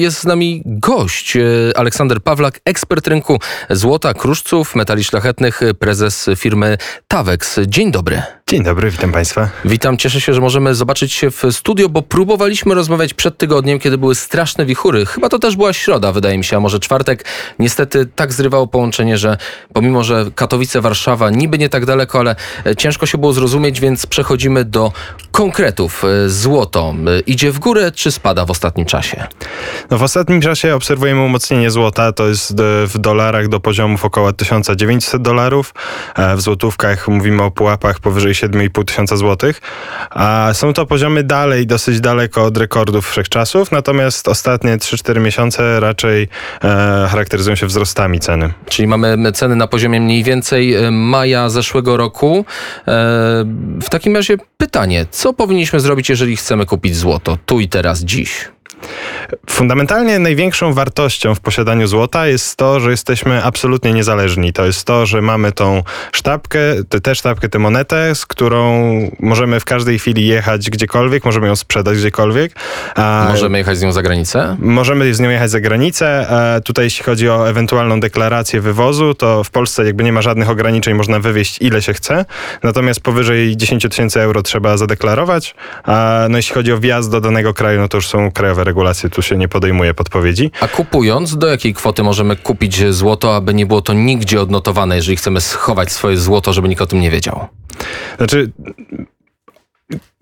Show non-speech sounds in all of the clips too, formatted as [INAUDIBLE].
Jest z nami gość, e, Aleksander Pawlak, ekspert rynku złota, kruszców, metali szlachetnych, prezes firmy Tawex. Dzień dobry. Dzień dobry, witam Państwa. Witam, cieszę się, że możemy zobaczyć się w studio, bo próbowaliśmy rozmawiać przed tygodniem, kiedy były straszne wichury. Chyba to też była środa, wydaje mi się, a może czwartek. Niestety tak zrywało połączenie, że pomimo, że Katowice, Warszawa niby nie tak daleko, ale e, ciężko się było zrozumieć, więc przechodzimy do konkretów. E, złoto e, idzie w górę, czy spada w ostatnim czasie? No w ostatnim czasie obserwujemy umocnienie złota, to jest w dolarach do poziomów około 1900 dolarów. W złotówkach mówimy o pułapach powyżej 7,5 tysiąca złotych. Są to poziomy dalej, dosyć daleko od rekordów wszechczasów, natomiast ostatnie 3-4 miesiące raczej e, charakteryzują się wzrostami ceny. Czyli mamy ceny na poziomie mniej więcej e, maja zeszłego roku. E, w takim razie pytanie, co powinniśmy zrobić, jeżeli chcemy kupić złoto tu i teraz, dziś? Fundamentalnie największą wartością w posiadaniu złota jest to, że jesteśmy absolutnie niezależni. To jest to, że mamy tą sztabkę, tę sztabkę, tę monetę, z którą możemy w każdej chwili jechać gdziekolwiek, możemy ją sprzedać gdziekolwiek. Możemy jechać z nią za granicę? Możemy z nią jechać za granicę. Tutaj jeśli chodzi o ewentualną deklarację wywozu, to w Polsce jakby nie ma żadnych ograniczeń, można wywieźć ile się chce. Natomiast powyżej 10 tysięcy euro trzeba zadeklarować. No jeśli chodzi o wjazd do danego kraju, no to już są krajowe regulacje, tu się nie podejmuje podpowiedzi. A kupując, do jakiej kwoty możemy kupić złoto, aby nie było to nigdzie odnotowane, jeżeli chcemy schować swoje złoto, żeby nikt o tym nie wiedział? Znaczy,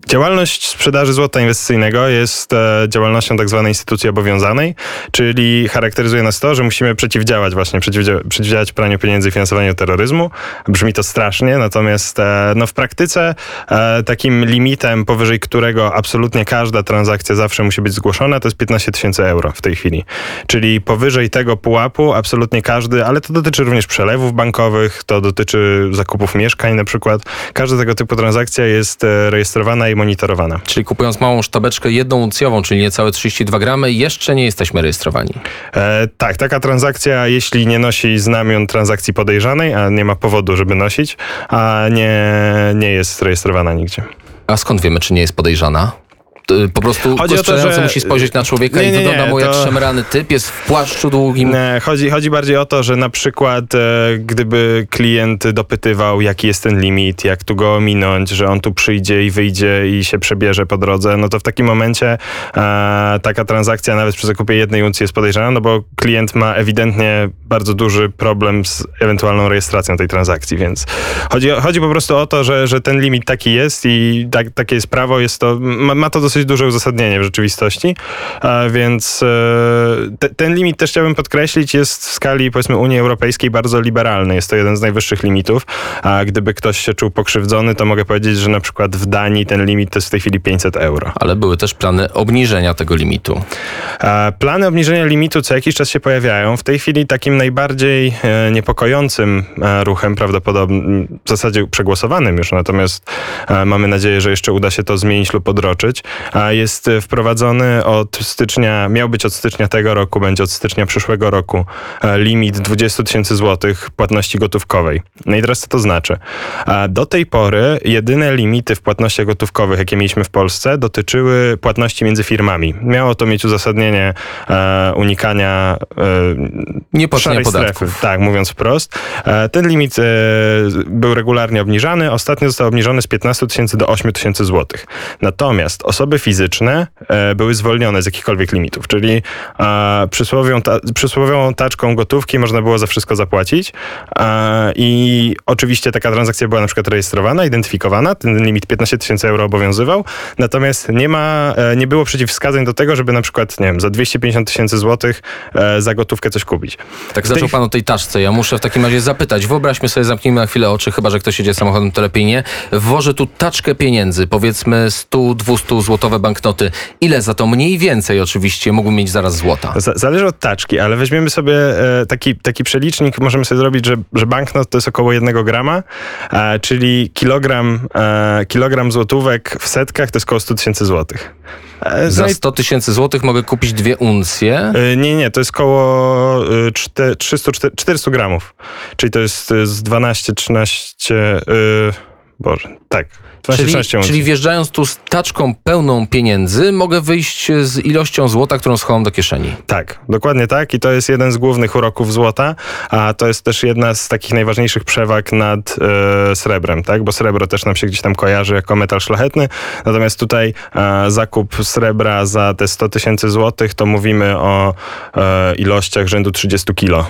Działalność sprzedaży złota inwestycyjnego jest e, działalnością tak zwanej instytucji obowiązanej, czyli charakteryzuje nas to, że musimy przeciwdziałać właśnie, przeciwdzia przeciwdziałać praniu pieniędzy i finansowaniu terroryzmu. Brzmi to strasznie, natomiast e, no, w praktyce e, takim limitem, powyżej którego absolutnie każda transakcja zawsze musi być zgłoszona, to jest 15 tysięcy euro w tej chwili. Czyli powyżej tego pułapu absolutnie każdy, ale to dotyczy również przelewów bankowych, to dotyczy zakupów mieszkań na przykład. Każda tego typu transakcja jest e, i monitorowana. Czyli kupując małą sztabeczkę jedną uncjową, czyli niecałe 32 gramy, jeszcze nie jesteśmy rejestrowani. E, tak, taka transakcja, jeśli nie nosi znamion transakcji podejrzanej, a nie ma powodu, żeby nosić, a nie, nie jest rejestrowana nigdzie. A skąd wiemy, czy nie jest podejrzana? Y, po prostu chodzi o to, że musi spojrzeć na człowieka nie, nie, i wygląda mu jak to... szemrany typ, jest w płaszczu długim. Nie, chodzi, chodzi bardziej o to, że na przykład e, gdyby klient dopytywał, jaki jest ten limit, jak tu go ominąć, że on tu przyjdzie i wyjdzie i się przebierze po drodze, no to w takim momencie e, taka transakcja nawet przy zakupie jednej uncji jest podejrzana, no bo klient ma ewidentnie bardzo duży problem z ewentualną rejestracją tej transakcji, więc chodzi, chodzi po prostu o to, że, że ten limit taki jest i tak, takie jest prawo, jest to, ma, ma to dosyć dosyć duże uzasadnienie w rzeczywistości, więc e, te, ten limit też chciałbym podkreślić jest w skali powiedzmy Unii Europejskiej bardzo liberalny. Jest to jeden z najwyższych limitów, a gdyby ktoś się czuł pokrzywdzony, to mogę powiedzieć, że na przykład w Danii ten limit to jest w tej chwili 500 euro. Ale były też plany obniżenia tego limitu. Plany obniżenia limitu co jakiś czas się pojawiają. W tej chwili takim najbardziej e, niepokojącym e, ruchem, prawdopodobnie w zasadzie przegłosowanym już, natomiast mamy nadzieję, że jeszcze uda się to zmienić lub odroczyć, jest wprowadzony od stycznia, miał być od stycznia tego roku, będzie od stycznia przyszłego roku e, limit 20 tysięcy złotych płatności gotówkowej. No i teraz co to znaczy? Do tej pory jedyne limity w płatnościach gotówkowych, jakie mieliśmy w Polsce, dotyczyły płatności między firmami. Miało to mieć uzasadnienie e, unikania e, podatków. Strefy, tak, mówiąc wprost. E, ten limit e, był regularnie obniżany. Ostatnio został obniżony z 15 tysięcy do 8 tysięcy złotych. Natomiast osoby fizyczne e, były zwolnione z jakichkolwiek limitów, czyli e, ta, przysłowiową taczką gotówki można było za wszystko zapłacić. E, i oczywiście taka transakcja była na przykład rejestrowana, identyfikowana, ten limit 15 tysięcy euro obowiązywał, natomiast nie ma, nie było przeciwwskazań do tego, żeby na przykład, nie wiem, za 250 tysięcy złotych za gotówkę coś kupić. Tak zaczął tej... pan o tej taczce, ja muszę w takim razie zapytać, wyobraźmy sobie, zamknijmy na chwilę oczy, chyba, że ktoś jedzie samochodem, to lepiej nie, włożę tu taczkę pieniędzy, powiedzmy 100-200 zł złotowe banknoty. Ile za to mniej więcej oczywiście mógłbym mieć zaraz złota? Zależy od taczki, ale weźmiemy sobie e, taki, taki przelicznik, możemy sobie zrobić, że, że banknot to jest około jednego grama, e, czyli kilogram, e, kilogram złotówek w setkach to jest około 100 tysięcy złotych. Za 100 tysięcy złotych mogę kupić dwie uncje? Nie, nie, to jest około 300, 400 gramów. Czyli to jest z 12, 13... Boże, tak. Czyli, 12-13 uncji. czyli wjeżdżając tu z taczką pełną pieniędzy, mogę wyjść z ilością złota, którą schowam do kieszeni. Tak, dokładnie tak i to jest jeden z głównych uroków złota, a to jest też jedna z takich najważniejszych przewag nad e, srebrem, tak? Bo srebro też nam się gdzieś tam kojarzy jako metal szlachetny, natomiast tutaj e, zakup srebra za te 100 tysięcy złotych to mówimy o e, ilościach rzędu 30 kilo.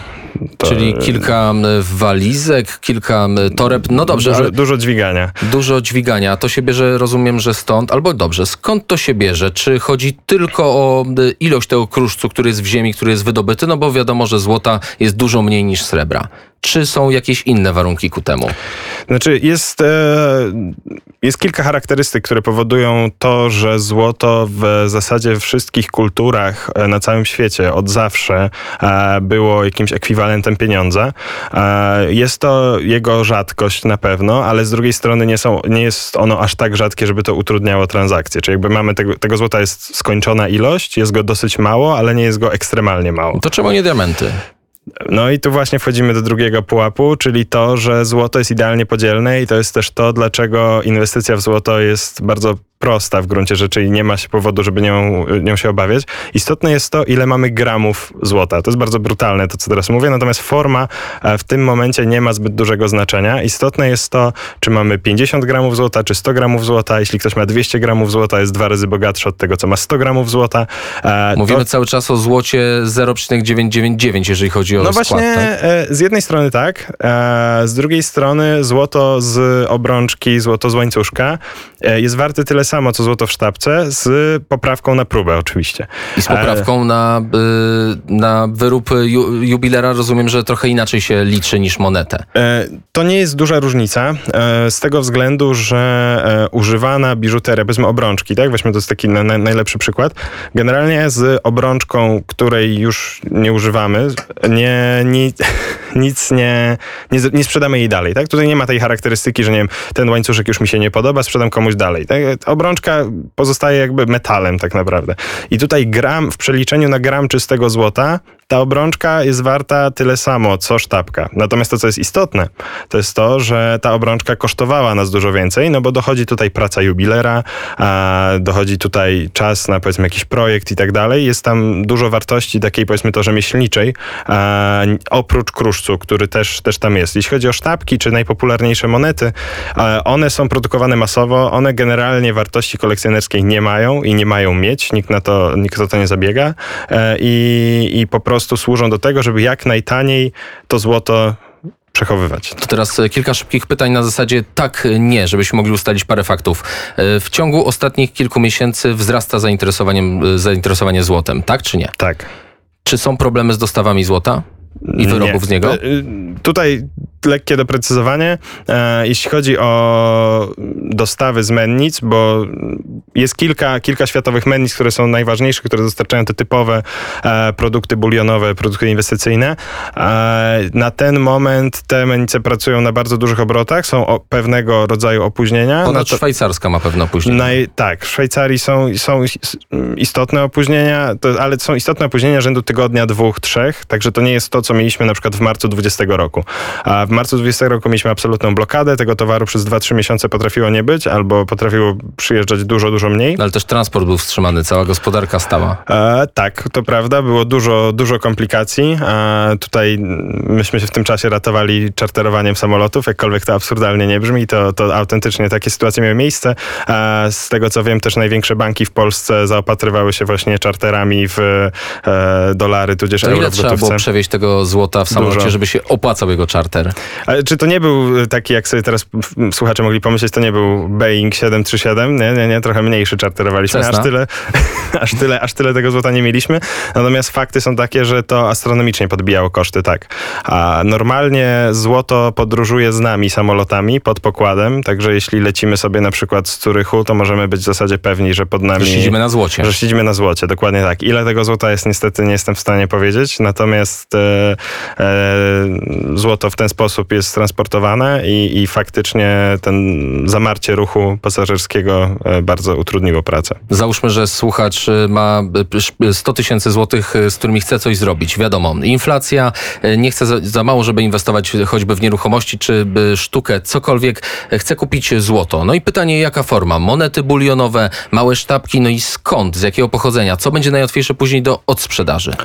To, Czyli kilka walizek, kilka toreb. No dobrze, dużo, ale dużo dźwigania. dużo dźwigania. To się bierze, rozumiem, że stąd, albo dobrze, skąd to się bierze? Czy chodzi tylko o m, ilość tego kruszcu, który jest w ziemi, który jest wydobyty? No bo wiadomo, że złota jest dużo mniej niż srebra. Czy są jakieś inne warunki ku temu? Znaczy jest, e, jest kilka charakterystyk, które powodują to, że złoto w zasadzie we wszystkich kulturach e, na całym świecie od zawsze e, było jakimś ekwiwalentem pieniądza. Jest to jego rzadkość na pewno, ale z drugiej strony nie, są, nie jest ono aż tak rzadkie, żeby to utrudniało transakcje. Czyli jakby mamy tego, tego złota jest skończona ilość, jest go dosyć mało, ale nie jest go ekstremalnie mało. To czemu nie diamenty? No i tu właśnie wchodzimy do drugiego pułapu, czyli to, że złoto jest idealnie podzielne i to jest też to, dlaczego inwestycja w złoto jest bardzo prosta w gruncie rzeczy i nie ma się powodu, żeby nią, nią się obawiać. Istotne jest to, ile mamy gramów złota. To jest bardzo brutalne to, co teraz mówię, natomiast forma e, w tym momencie nie ma zbyt dużego znaczenia. Istotne jest to, czy mamy 50 gramów złota, czy 100 gramów złota. Jeśli ktoś ma 200 gramów złota, jest dwa razy bogatszy od tego, co ma 100 gramów złota. E, Mówimy to- cały czas o złocie 0,999, jeżeli chodzi o no skład. właśnie, tak? e, z jednej strony tak, e, z drugiej strony złoto z obrączki, złoto z łańcuszka e, jest warte tyle samo, co złoto w sztabce, z poprawką na próbę oczywiście. I z poprawką na, y, na wyrób ju, jubilera rozumiem, że trochę inaczej się liczy niż monetę. To nie jest duża różnica z tego względu, że używana biżuteria, powiedzmy obrączki, tak? Weźmy to jest taki na, na, najlepszy przykład. Generalnie z obrączką, której już nie używamy, nie, nie, nic nie, nie, nie sprzedamy jej dalej, tak? Tutaj nie ma tej charakterystyki, że nie wiem, ten łańcuszek już mi się nie podoba, sprzedam komuś dalej. Tak? Obrączka pozostaje jakby metalem tak naprawdę. I tutaj gram, w przeliczeniu na gram czystego złota, ta obrączka jest warta tyle samo, co sztabka. Natomiast to, co jest istotne, to jest to, że ta obrączka kosztowała nas dużo więcej, no bo dochodzi tutaj praca jubilera, a dochodzi tutaj czas na powiedzmy jakiś projekt i tak dalej. Jest tam dużo wartości takiej powiedzmy to rzemieślniczej, a, oprócz kruszcu, który też, też tam jest. Jeśli chodzi o sztabki czy najpopularniejsze monety, a, one są produkowane masowo, one generalnie wartości kolekcjonerskiej nie mają i nie mają mieć, nikt na to, nikt o to nie zabiega e, i, i po prostu służą do tego, żeby jak najtaniej to złoto przechowywać. To teraz e, kilka szybkich pytań na zasadzie tak, e, nie, żebyśmy mogli ustalić parę faktów. E, W ciągu ostatnich kilku miesięcy wzrasta e, zainteresowanie złotem, tak czy nie? Tak. Czy są problemy z dostawami złota i wyrobów Nie. z niego? E, y, Tutaj lekkie doprecyzowanie. E, Jeśli chodzi o dostawy z mennic, bo jest kilka, kilka światowych mennic, które są najważniejsze, które dostarczają te typowe e, produkty bulionowe, produkty inwestycyjne. E, Na ten moment te mennice pracują na bardzo dużych obrotach, są pewnego rodzaju opóźnienia. Ponad to- szwajcarska ma pewno później. Naj, tak, w Szwajcarii są, są is- istotne opóźnienia, to, ale są istotne opóźnienia rzędu tygodnia, dwóch, trzech, także to nie jest to, co mieliśmy na przykład w marcu 20 roku. A w marcu 20 roku mieliśmy absolutną blokadę, tego towaru przez 2-3 miesiące potrafiło nie być, albo potrafiło przyjeżdżać dużo, dużo mniej. Ale też transport był wstrzymany, cała gospodarka stała. E, tak, to prawda, było dużo, dużo komplikacji. E, tutaj myśmy się w tym czasie ratowali czarterowaniem samolotów, jakkolwiek to absurdalnie nie brzmi, to, to autentycznie takie sytuacje miały miejsce. E, z tego co wiem, też największe banki w Polsce zaopatrywały się właśnie czarterami w e, dolary, tudzież To euro ile w trzeba gotówce. było przewieźć tego złota w samolocie, Dużo. żeby się opłacał jego czarter? Ale czy to nie był taki, jak sobie teraz słuchacze mogli pomyśleć, to nie był Boeing 737? Nie, nie, nie, trochę mniejszy czarterowaliśmy. Cessna? Aż tyle, [LAUGHS] aż, tyle, aż tyle tego złota nie mieliśmy. Natomiast fakty są takie, że to astronomicznie podbijało koszty, tak. A normalnie złoto podróżuje z nami samolotami pod pokładem, także jeśli lecimy sobie na przykład z Curychu, to możemy być w zasadzie pewni, że pod nami... Że siedzimy na złocie. Że siedzimy na złocie, dokładnie tak. Ile tego złota jest, niestety nie jestem w stanie powiedzieć, natomiast e, e, złoto w ten sposób jest transportowane i, i faktycznie ten zamarcie ruchu pasażerskiego e, bardzo utrudniło pracę. Załóżmy, że słuchacz y, ma y, 100 tysięcy złotych, z którymi chce coś zrobić. Wiadomo, inflacja, nie chce za, za mało, żeby inwestować choćby w nieruchomości czy sztukę, cokolwiek. Chce kupić złoto. No i pytanie, jaka forma? Monety bulionowe, małe sztabki, no i skąd, z jakiego pochodzenia? Co będzie najłatwiejsze później do odsprzedaży?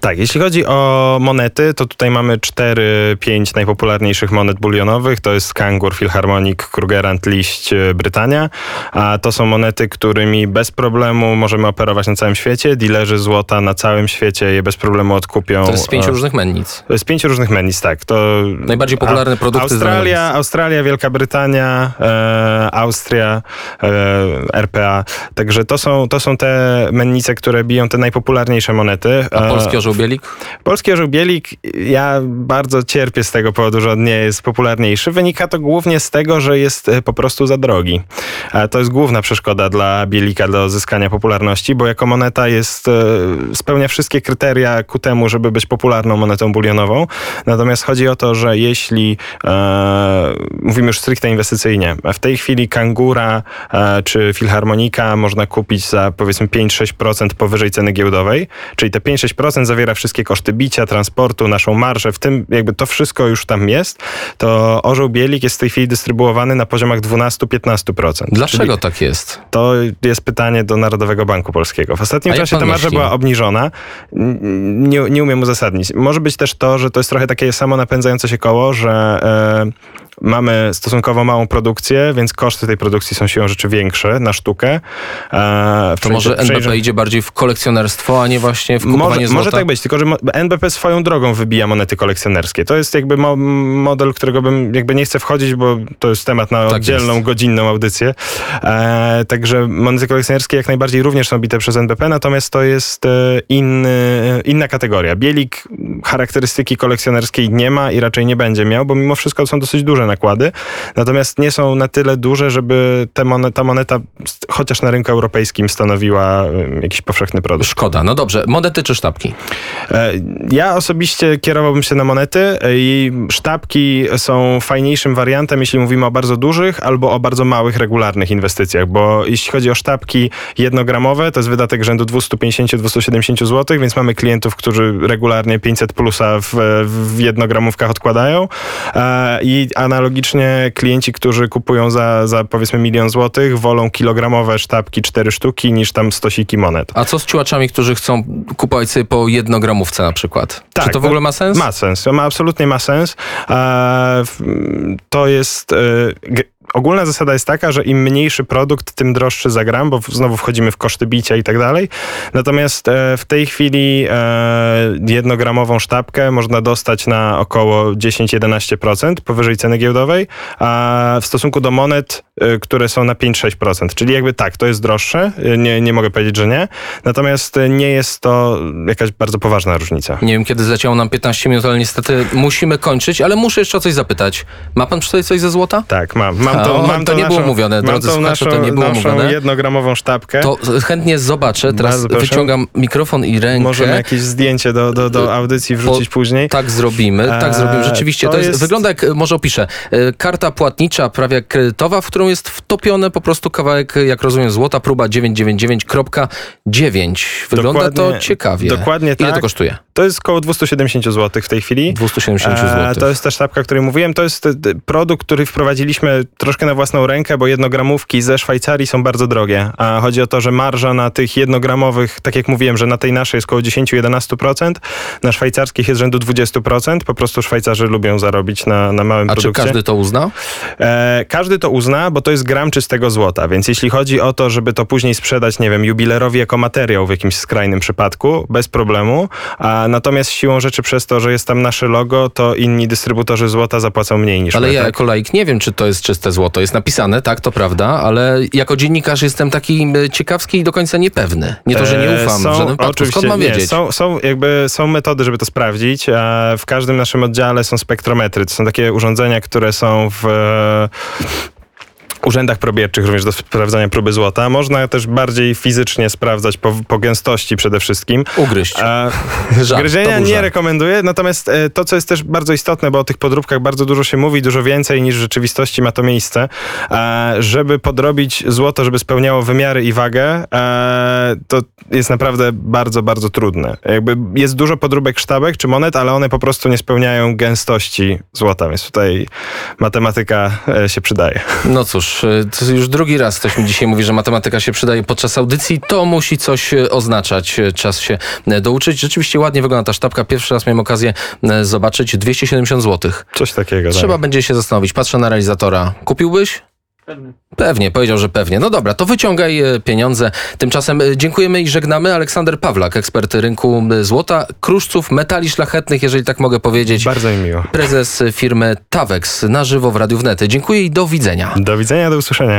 Tak, jeśli chodzi o monety, to tutaj mamy 4-5 najpopularniejszych monet bulionowych. To jest Kangur, Philharmonic, Krugerrand, Liść, e, Brytania. A to są monety, którymi bez problemu możemy operować na całym świecie. Dilerzy złota na całym świecie je bez problemu odkupią. To jest z pięciu E, różnych mennic. To jest pięć różnych mennic, tak. To Najbardziej popularne produkty z Australia, Australia, Wielka Brytania, e, Austria, e, RPA. Także to są, to są te mennice, które biją te najpopularniejsze monety. A E, polski orzeł bielik? Polski orzeł bielik, ja bardzo cierpię z tego powodu, że on nie jest popularniejszy. Wynika to głównie z tego, że jest e, po prostu za drogi. To jest główna przeszkoda dla bielika do zyskania popularności, bo jako moneta jest, e, spełnia wszystkie kryteria ku temu, żeby być popularną monetą bulionową. Natomiast chodzi o to, że jeśli e, mówimy już stricte inwestycyjnie, w tej chwili kangura e, czy filharmonika można kupić za powiedzmy 5-6% powyżej ceny giełdowej, czyli te 5-6% zawiera wszystkie koszty bicia, transportu, naszą marżę, w tym jakby to wszystko już tam jest, to orzeł bielik jest w tej chwili dystrybuowany na poziomach 12-15%. Dlaczego Czyli tak jest? to jest pytanie do Narodowego Banku Polskiego. W ostatnim czasie ta marża myśli? była obniżona. Nie, nie umiem uzasadnić. Może być też to, że to jest trochę takie samo napędzające się koło, że e, mamy stosunkowo małą produkcję, więc koszty tej produkcji są siłą rzeczy większe na sztukę. E, To może przejrzymy- NBP idzie bardziej w kolekcjonerstwo, a nie właśnie w kupowanie może, złota? może tak być, tylko że NBP swoją drogą wybija monety kolekcjonerskie. To jest jakby mo- model, którego bym jakby nie chcę wchodzić, bo to jest temat na Tak oddzielną, jest. godzinną audycję. E, także monety kolekcjonerskie jak najbardziej również są bite przez NBP, natomiast to jest e, inny, inna kategoria. Bielik charakterystyki kolekcjonerskiej nie ma i raczej nie będzie miał, bo mimo wszystko są dosyć duże nakłady, natomiast nie są na tyle duże, żeby te monet, ta moneta chociaż na rynku europejskim stanowiła e, jakiś powszechny produkt. Szkoda. No dobrze, monety czy sztabki? E, Ja osobiście kierowałbym się na monety i sztabki są fajniejszym wariantem, jeśli mówimy o bardzo dużych albo o bardzo małych, regularnych inwestycjach, bo jeśli chodzi o sztabki jednogramowe, to jest wydatek rzędu 250-270 zł, więc mamy klientów, którzy regularnie 500 plusa w, w jednogramówkach odkładają E, i analogicznie klienci, którzy kupują za, za powiedzmy milion złotych, wolą kilogramowe sztabki, cztery sztuki, niż tam stosiki monet. A co z ciułaczami, którzy chcą kupować sobie po jednogramówce na przykład? Tak, czy to w ogóle ma sens? Ma sens, ma absolutnie ma sens. E, w- To jest. e, g- Ogólna zasada jest taka, że im mniejszy produkt, tym droższy za gram, bo znowu wchodzimy w koszty bicia i tak dalej. Natomiast e, w tej chwili e, jednogramową sztabkę można dostać na około 10-11% powyżej ceny giełdowej, a w stosunku do monet, e, które są na 5-6%. Czyli jakby tak, to jest droższe, nie, nie mogę powiedzieć, że nie. Natomiast nie jest to jakaś bardzo poważna różnica. Nie wiem, kiedy zleciało nam 15 minut, ale niestety musimy kończyć, ale muszę jeszcze o coś zapytać. Ma pan przy sobie coś ze złota? Tak, mam. Mam Tą, o, mam to tą nie było mówione, mam drodzy słuchacze, naszą, to nie było naszą mówione. jednogramową sztabkę. To chętnie zobaczę. Teraz wyciągam mikrofon i rękę. Możemy jakieś zdjęcie do, do, do audycji wrzucić później. Tak zrobimy, tak Eee, zrobimy. Rzeczywiście, to, to jest, jest- wygląda jak, może opiszę, e, karta płatnicza, prawie jak kredytowa, w którą jest wtopione po prostu kawałek, jak rozumiem, złota, próba 999.9. Wygląda to Dokładnie- ciekawie. dokładnie Ile tak. to kosztuje? To jest około 270 zł w tej chwili. 270 E, zł. To jest ta sztabka, o której mówiłem. To jest e, produkt, który wprowadziliśmy troszkę na własną rękę, bo jednogramówki ze Szwajcarii są bardzo drogie. A chodzi o to, że marża na tych jednogramowych, tak jak mówiłem, że na tej naszej jest około 10-11%, na szwajcarskich jest rzędu 20%. Po prostu Szwajcarzy lubią zarobić na, na małym A czy produkcie. każdy to uzna? E, każdy to uzna, bo to jest gram czystego złota, więc jeśli chodzi o to, żeby to później sprzedać, nie wiem, jubilerowi jako materiał w jakimś skrajnym przypadku, bez problemu, a natomiast siłą rzeczy przez to, że jest tam nasze logo, to inni dystrybutorzy złota zapłacą mniej niż Ale my. ja tak? jako laik nie wiem, czy to jest czyste złoto. Jest napisane, tak, to prawda, ale jako dziennikarz jestem taki e, ciekawski i do końca niepewny. Nie to, że nie E, ufam są, w żadnym wypadku. Oczywiście, Skąd mam nie, wiedzieć? Są, są, jakby, są metody, żeby to sprawdzić. W każdym naszym oddziale są spektrometry. To są takie urządzenia, które są w urzędach probierczych, również do sprawdzania próby złota. Można też bardziej fizycznie sprawdzać po, po gęstości przede wszystkim. Ugryźć. E, [LAUGHS] Żart, Gryzienia nie żart. rekomenduję, natomiast e, to, co jest też bardzo istotne, bo o tych podróbkach bardzo dużo się mówi, dużo więcej niż w rzeczywistości ma to miejsce, żeby podrobić złoto, żeby spełniało wymiary i wagę, e, to jest naprawdę bardzo, bardzo trudne. Jakby jest dużo podróbek sztabek czy monet, ale one po prostu nie spełniają gęstości złota, więc tutaj matematyka e, się przydaje. No cóż, y, to już drugi raz ktoś mi dzisiaj mówi, że matematyka się przydaje podczas audycji. To musi coś y, oznaczać. Y, Czas się douczyć. Rzeczywiście ładnie wygląda ta sztabka. Pierwszy raz miałem okazję zobaczyć. 270 zł. Coś takiego. Trzeba tak. będzie się zastanowić. Patrzę na realizatora. Kupiłbyś? Pewnie. Pewnie, powiedział, że pewnie. No dobra, to wyciągaj e, pieniądze. Tymczasem e, dziękujemy i żegnamy. Aleksander Pawlak, ekspert rynku e, złota, kruszców, metali szlachetnych, jeżeli tak mogę powiedzieć. Bardzo mi miło. Prezes firmy Tavex na żywo w Radiu Wnet. Dziękuję i do widzenia. Do widzenia, do usłyszenia.